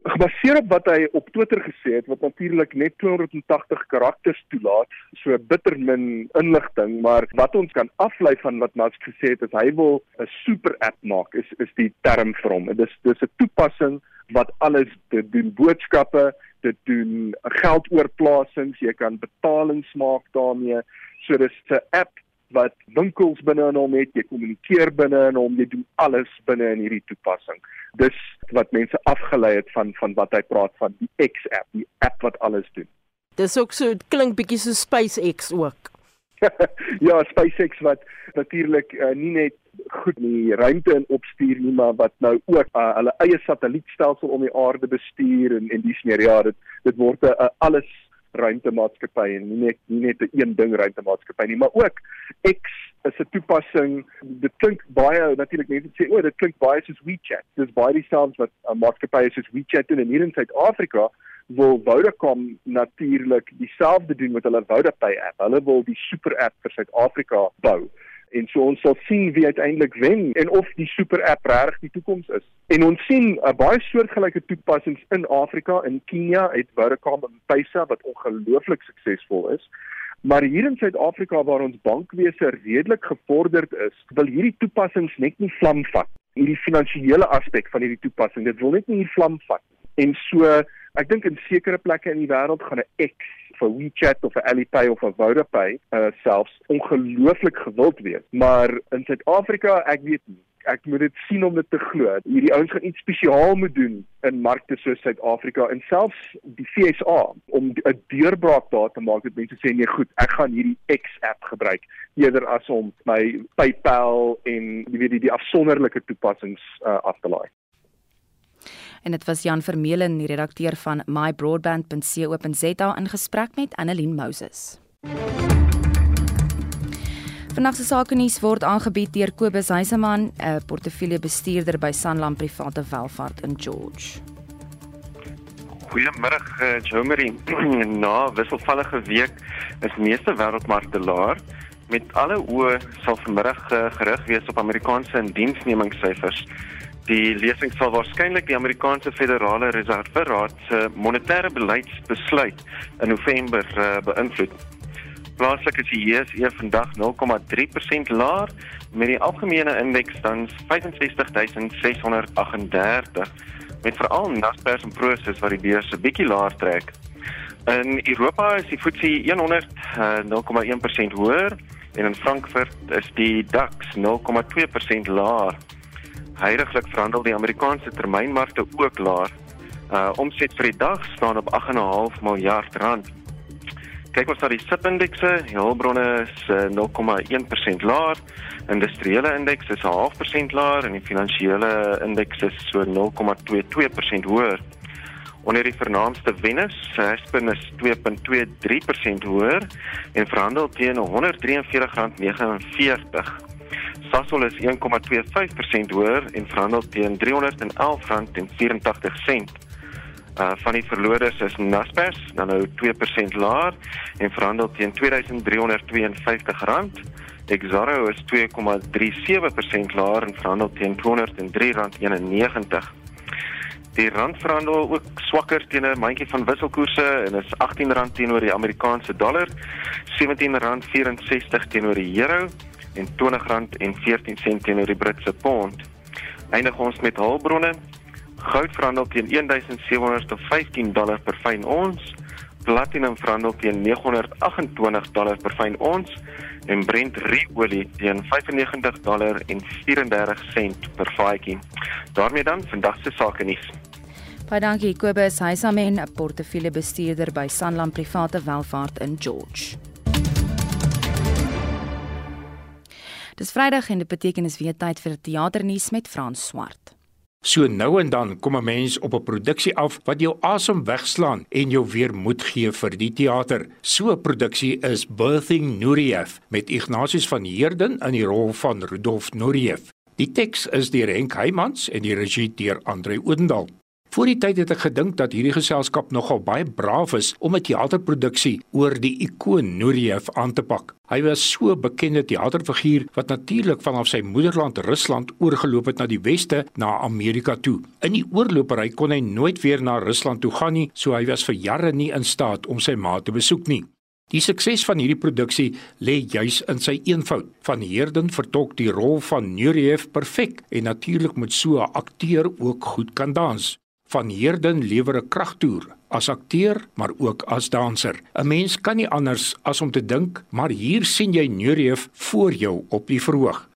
Gebaseer op wat hy op Twitter gesê het, wat natuurlik net 280 karakters toelaat, so bitter min inligting, maar wat ons kan aflei van wat Musk gesê het, is hy wil 'n super app maak, is is die term vir hom. Dit is dis 'n toepassing wat alles dit doen boodskappe, dit doen geldoorplasings, jy kan betalings maak daarmee. So dis 'n app wat winkels binne in hom het, jy kommunikeer binne in hom, jy doen alles binne in hierdie toepassing. Dis wat mense afgelei het van van wat hy praat van die X app, die app wat alles doen. Dis ook so klink bietjie so SpaceX ook. ja, SpaceX wat natuurlik uh, nie net goed in die ruimte in opstuur nie, maar wat nou ook uh, hulle eie satellietstelsel om die aarde bestuur en en dis meer ja, dit dit word 'n uh, alles ruimtemaatskappy en nie net nie net 'n een ding ruimtemaatskappy nie, maar ook X is 'n toepassing. Dit klink baie natuurlik mense sê o, dit klink baie soos WeChat. Dis baie dieselfde wat 'n maatskappy soos WeChat doen en hier in Suid-Afrika wil Vodacom natuurlik dieselfde doen met hulle Vodapay app. Hulle wil die super app vir Suid-Afrika bou en so ons sal sien wie uiteindelik wen en of die super app regtig die toekoms is. En ons sien 'n uh, baie soortgelyke toepassings in Afrika in Kenia het Vodacom en Paysa wat ongelooflik suksesvol is. Maar hier in Suid-Afrika waar ons bankwese redelik gevorderd is, wil hierdie toepassings net nie vlam vat. Hierdie finansiële aspek van hierdie toepassing, dit wil net nie vlam vat. En so ek dink in sekere plekke in die wêreld gaan 'n X vir WeChat of vir Alipay of vir Vodapay uh, selfs ongelooflik gewild wees. Maar in Suid-Afrika, ek weet nie ek moet dit sien om dit te glo. Hierdie ouens gaan iets spesiaal moet doen in markte soos Suid-Afrika en selfs die FSA om 'n deurbraak daar te maak dat mense sê nee goed, ek gaan hierdie X-app gebruik eerder as om my PayPal en jy weet die, die afsonderlike toepassings uh, af te laai en dit was Jan Vermeulen, die redakteur van mybroadband.co.za in gesprek met Annelien Moses. Vanaand se sake nuus word aangebied deur Kobus Heiseman, 'n portefeuljebestuurder by Sanlam Private Welvaart in George. Goeiemôre, uh, Jomery. Na wisselvallige week is meeste wêreldmarkte laer. Met alle oë sal vanmiddag uh, gerig wees op Amerikaanse indiensnemingssyfers Die lesing sal waarskynlik die Amerikaanse Federale Reserve se monetêre beleidsbesluit in November uh, beïnvloed. Plaaslik is die JSE vandag 0,3% laer met die algemene indeks dan 65638 met veral Naspers en Prosus wat die beurs 'n bietjie laer trek. In Europa is die FTSE 100 uh, 0,1% hoër en in Frankfurt is die DAX 0,2% laer. Heidiglik verhandel die Amerikaanse termynmarkte ook laer. Uh omset vir die dag staan op 8.5 miljard rand. Kyk ons na die SIP-indekse, hulpbronne is uh, 0,1% laer, industriële indeks is 0.5% laer en die finansiële indeks is so 0,22% hoër. Onder die vernaamste wenners, Aspen is 2.23% hoër en verhandel teen R143.49. Sasol is 1.25% hoër en verhandel teen R311.84. Uh van die verloders is Naspers dan nou 2% laer en verhandel teen R2352. Exaro is 2,37% laer en verhandel teen R203.91. Die rand verhandel ook swakker teen 'n mandjie van wisselkoerse en is R18 teenoor die Amerikaanse dollar, R17.64 teenoor die euro en R20.14 teenoor die Britse pond. Eindig ons met hulpbronne. Goud verhandel teen 1715 dollar per fyn ons, platinum verhandel teen 928 dollar per fyn ons en Brent ruolie teen 95 dollar en 34 sent per vatjie. daarmee dan vandag se sake nuus. Baie dankie Kobus Heisamen, 'n portefeuljebestuurder by Sanlam Private Welvaart in George. Dis Vrydag en dit beteken is weer tyd vir teaternuus met Frans Swart. So nou en dan kom 'n mens op 'n produksie af wat jou asem wegslaan en jou weer moed gee vir die teater. So 'n produksie is Birthing Nureyev met Ignatius van Heerden in die rol van Rudolf Nureyev. Die teks is deur Henk Heymans en die regie deur Andre Odendaal. Voor die tyd het ek gedink dat hierdie geselskap nogal baie braaf is om 'n teaterproduksie oor die ikoon Nureyev aan te pak. Hy was so 'n bekende teaterfiguur wat natuurlik vanaf sy moederland Rusland oorgeloop het na die weste, na Amerika toe. In die oorlopery kon hy nooit weer na Rusland toe gaan nie, so hy was vir jare nie in staat om sy ma te besoek nie. Die sukses van hierdie produksie lê juis in sy eenvoud. Van Heerden vertolk die rol van Nureyev perfek en natuurlik moet so 'n akteur ook goed kan dans. Van Heerden lewer 'n kragtoer as akteur, maar ook as danser. 'n Mens kan nie anders as om te dink, maar hier sien jy Nureyev voor jou op die verhoog.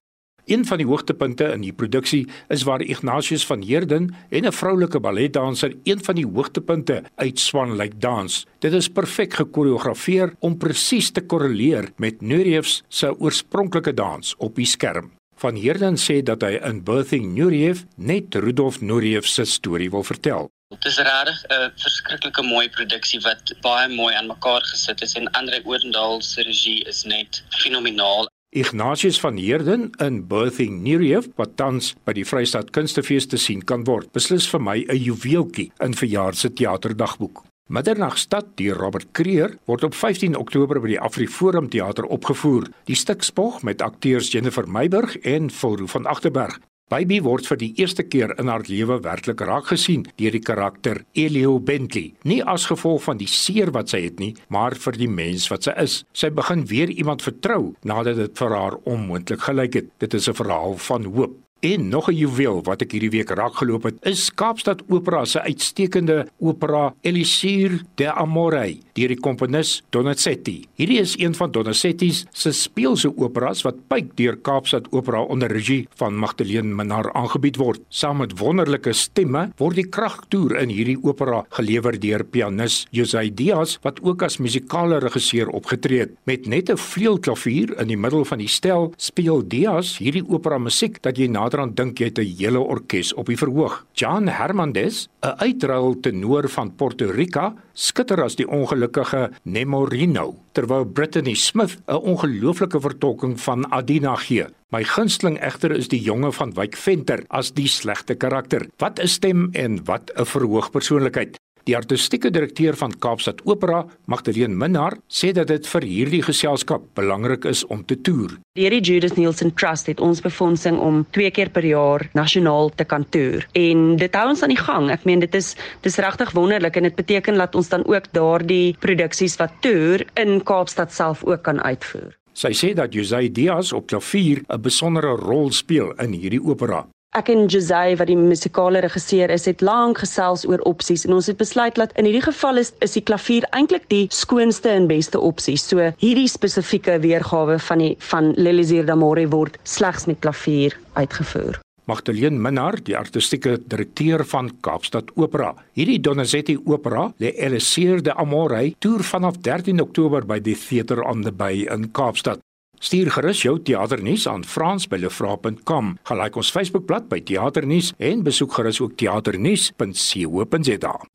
Een van die hoogtepunte in die produksie is waar Ignatius van Heerden en 'n vroulike balletdanser een van die hoogtepunte uit Swanlyk dans. Dit is perfek gekoreografeer om presies te korreleer met Nureyev se oorspronklike dans op die skerm. Van Heerden sê dat hy in Birthing Nureyev net Rudolf Nureyev se storie wil vertel. Dit is regtig 'n verskriklike mooi produksie wat baie mooi aan mekaar gesit is en Andre Odendaal se regie is net fenomenaal. Ignatius van Heerden in Birthing Nureyev wat tans by die Vrystaat Kunstefees te sien kan word. Beslis vir my 'n juweeltjie in verjaar se teaterdagboek. Middernagstad deur Robert Creer word op 15 Oktober by die Afriforum Theater opgevoer. Die stuk spog met akteurs Jennifer Meiburg en Fulro van Agterberg. Baby word vir die eerste keer in haar lewe werklik raak gesien deur die karakter Elio Bentley. Nie as gevolg van die seer wat sy het nie, maar vir die mens wat sy is. Sy begin weer iemand vertrou nadat dit vir haar onmoontlik gelyk het. Dit is 'n verhaal van hoop. En nog 'n juweel wat ek hierdie week raak geloop het, is Kaapstad Opera se uitstekende opera Elisir de Amore deur die komponis Donizetti. Hierdie is een van Donizetti se speelse operas wat pyk deur Kaapstad Opera onder regie van Magdalene Minnar aangebied word. Saam met wonderlike stemme word die kragtoer in hierdie opera gelewer deur pianis José Diaz wat ook as musikale regisseur opgetree het. Met net 'n vleuelklavier in die middel van die stel speel Diaz hierdie opera musiek dat jy na naderhand dink jy het 'n hele orkes op die verhoog. Jan Hermandes, 'n uitruil tenor van Puerto Rico, skitter as die ongelukkige Nemorino, terwyl Brittany Smith 'n ongelooflike vertolking van Adina gee. My gunsteling egter is die jonge van Wyk Venter as die slegte karakter. Wat 'n stem en wat 'n verhoogpersoonlikheid. Die artistieke direkteur van Kaapstad Opera, Magdalene Minnar, sê dat dit vir hierdie geselskap belangrik is om te toer. Deur die Judas Nielsen Trust het ons befondsing om twee keer per jaar nasionaal te kan toer en dit hou ons aan die gang. Ek meen dit is dis regtig wonderlik en dit beteken dat ons dan ook daardie produksies wat toer in Kaapstad self ook kan uitvoer. Sy sê dat José Diaz op klavier 'n besondere rol speel in hierdie opera. Ek en Jose wat die musikale regisseur is, het lank gesels oor opsies en ons het besluit dat in hierdie geval is is die klavier eintlik die skoonste en beste opsie. So hierdie spesifieke weergawe van die van Lelisier d'Amore word slegs met klavier uitgevoer. Magdalene Minnar, die artistieke direkteur van Kaapstad Opera. Hierdie Donizetti Opera, Le Elisier d'Amore, toer vanaf 13 Oktober by die Theater on the Bay in Kaapstad. Stuur gerus jou teaternuus aan frans@lefra.com. Gaan like ons Facebookblad by Teaternuus en besoek gerus ook teaternuus.co.za.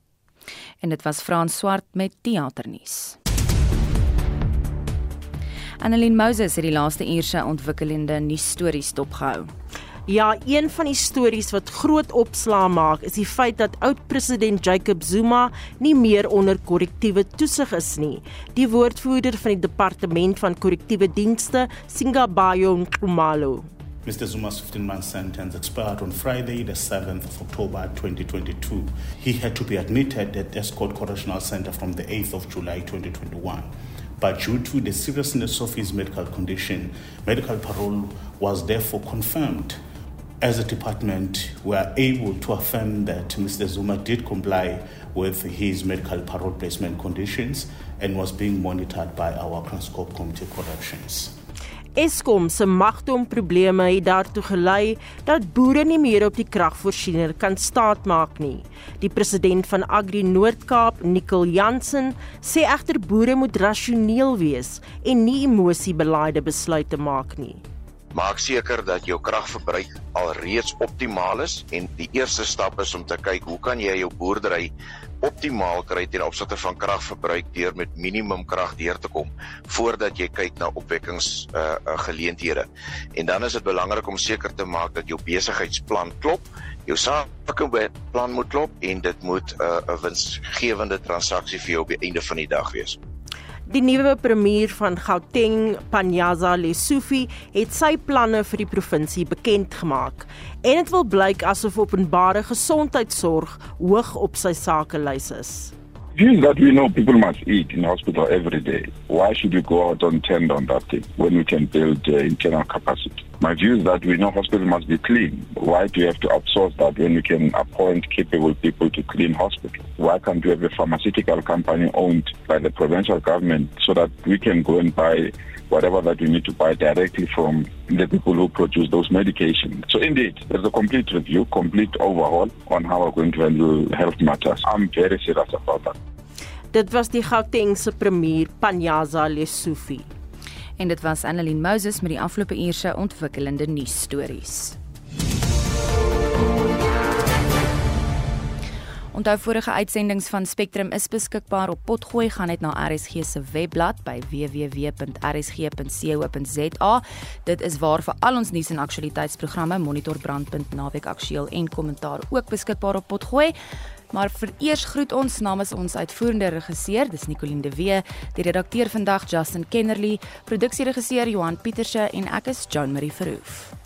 En dit was Frans Swart met teaternuus. Annelien Moses het die laaste uur se ontwikkelende nuusstories dopgehou. Ja, een van die stories wat groot opslaa maak, is die feit dat oud-president Jacob Zuma nie meer onder korrektiewe toesig is nie. Die woordvoerder van die departement van korrektiewe dienste, Singabayo Nxumalo, Mr. Zuma's 15 month sentence expired on Friday, the 7th of October 2022. He had to be admitted at Escort Correctional Center from the 8th of July 2021. But due to the seriousness of his medical condition, medical parole was therefore confirmed. As a department, we are able to affirm that Mr. Zuma did comply with his medical parole placement conditions and was being monitored by our Transcorp Committee Corrections. Eskom se magtoomprobleme het daartoe gelei dat boere nie meer op die kragvoorsiening kan staatmaak nie. Die president van Agri Noord-Kaap, Nicol Jansen, sê egter boere moet rasioneel wees en nie emosiebelaaide besluite maak nie. Maak seker dat jou kragverbruik alreeds optimaal is en die eerste stap is om te kyk hoe kan jy jou boerdery optimaal kry ten opsigte van kragverbruik deur met minimum krag deur te kom voordat jy kyk na opwekkings uh, uh geleenthede. En dan is dit belangrik om seker te maak dat jou besigheidsplan klop, jou sakeplan moet klop en dit moet 'n uh, winsgewende transaksie vir jou op die einde van die dag wees. Die nuwe premier van Gauteng, Panyaza Lesufi, het sy planne vir die provinsie bekend gemaak en dit wil blyk asof openbare gesondheidsorg hoog op sy sakelys is. Views that we know people must eat in hospital every day. Why should we go out on tend on that thing when we can build uh, internal capacity? My view is that we know hospitals must be clean. Why do you have to outsource that when we can appoint capable people to clean hospitals? Why can't we have a pharmaceutical company owned by the provincial government so that we can go and buy whatever that we need to buy directly from the people who produce those medications. So indeed, there's a complete review, complete overhaul on how we're going to handle health matters. I'm very serious about that. Dit was die Gautengse premier Panyaza Lesufi. En dit was Annelien Moses met die afgelope uur se ontwikkelende nuusstories. Onthou vorige uitsendings van Spectrum is beskikbaar op Potgooi gaan net na RSG se webblad by www.rsg.co.za. Dit is waar vir al ons nuus en aktualiteitsprogramme Monitor Brandpunt Naweek Aktueel en kommentaar ook beskikbaar op Potgooi. Maar vereers groet ons namens ons uitvoerende regisseur, dis Nicoline de Wee, die redakteur vandag Justin Kennerly, produksieregisseur Johan Pieterse en ek is John Marie Verhoef.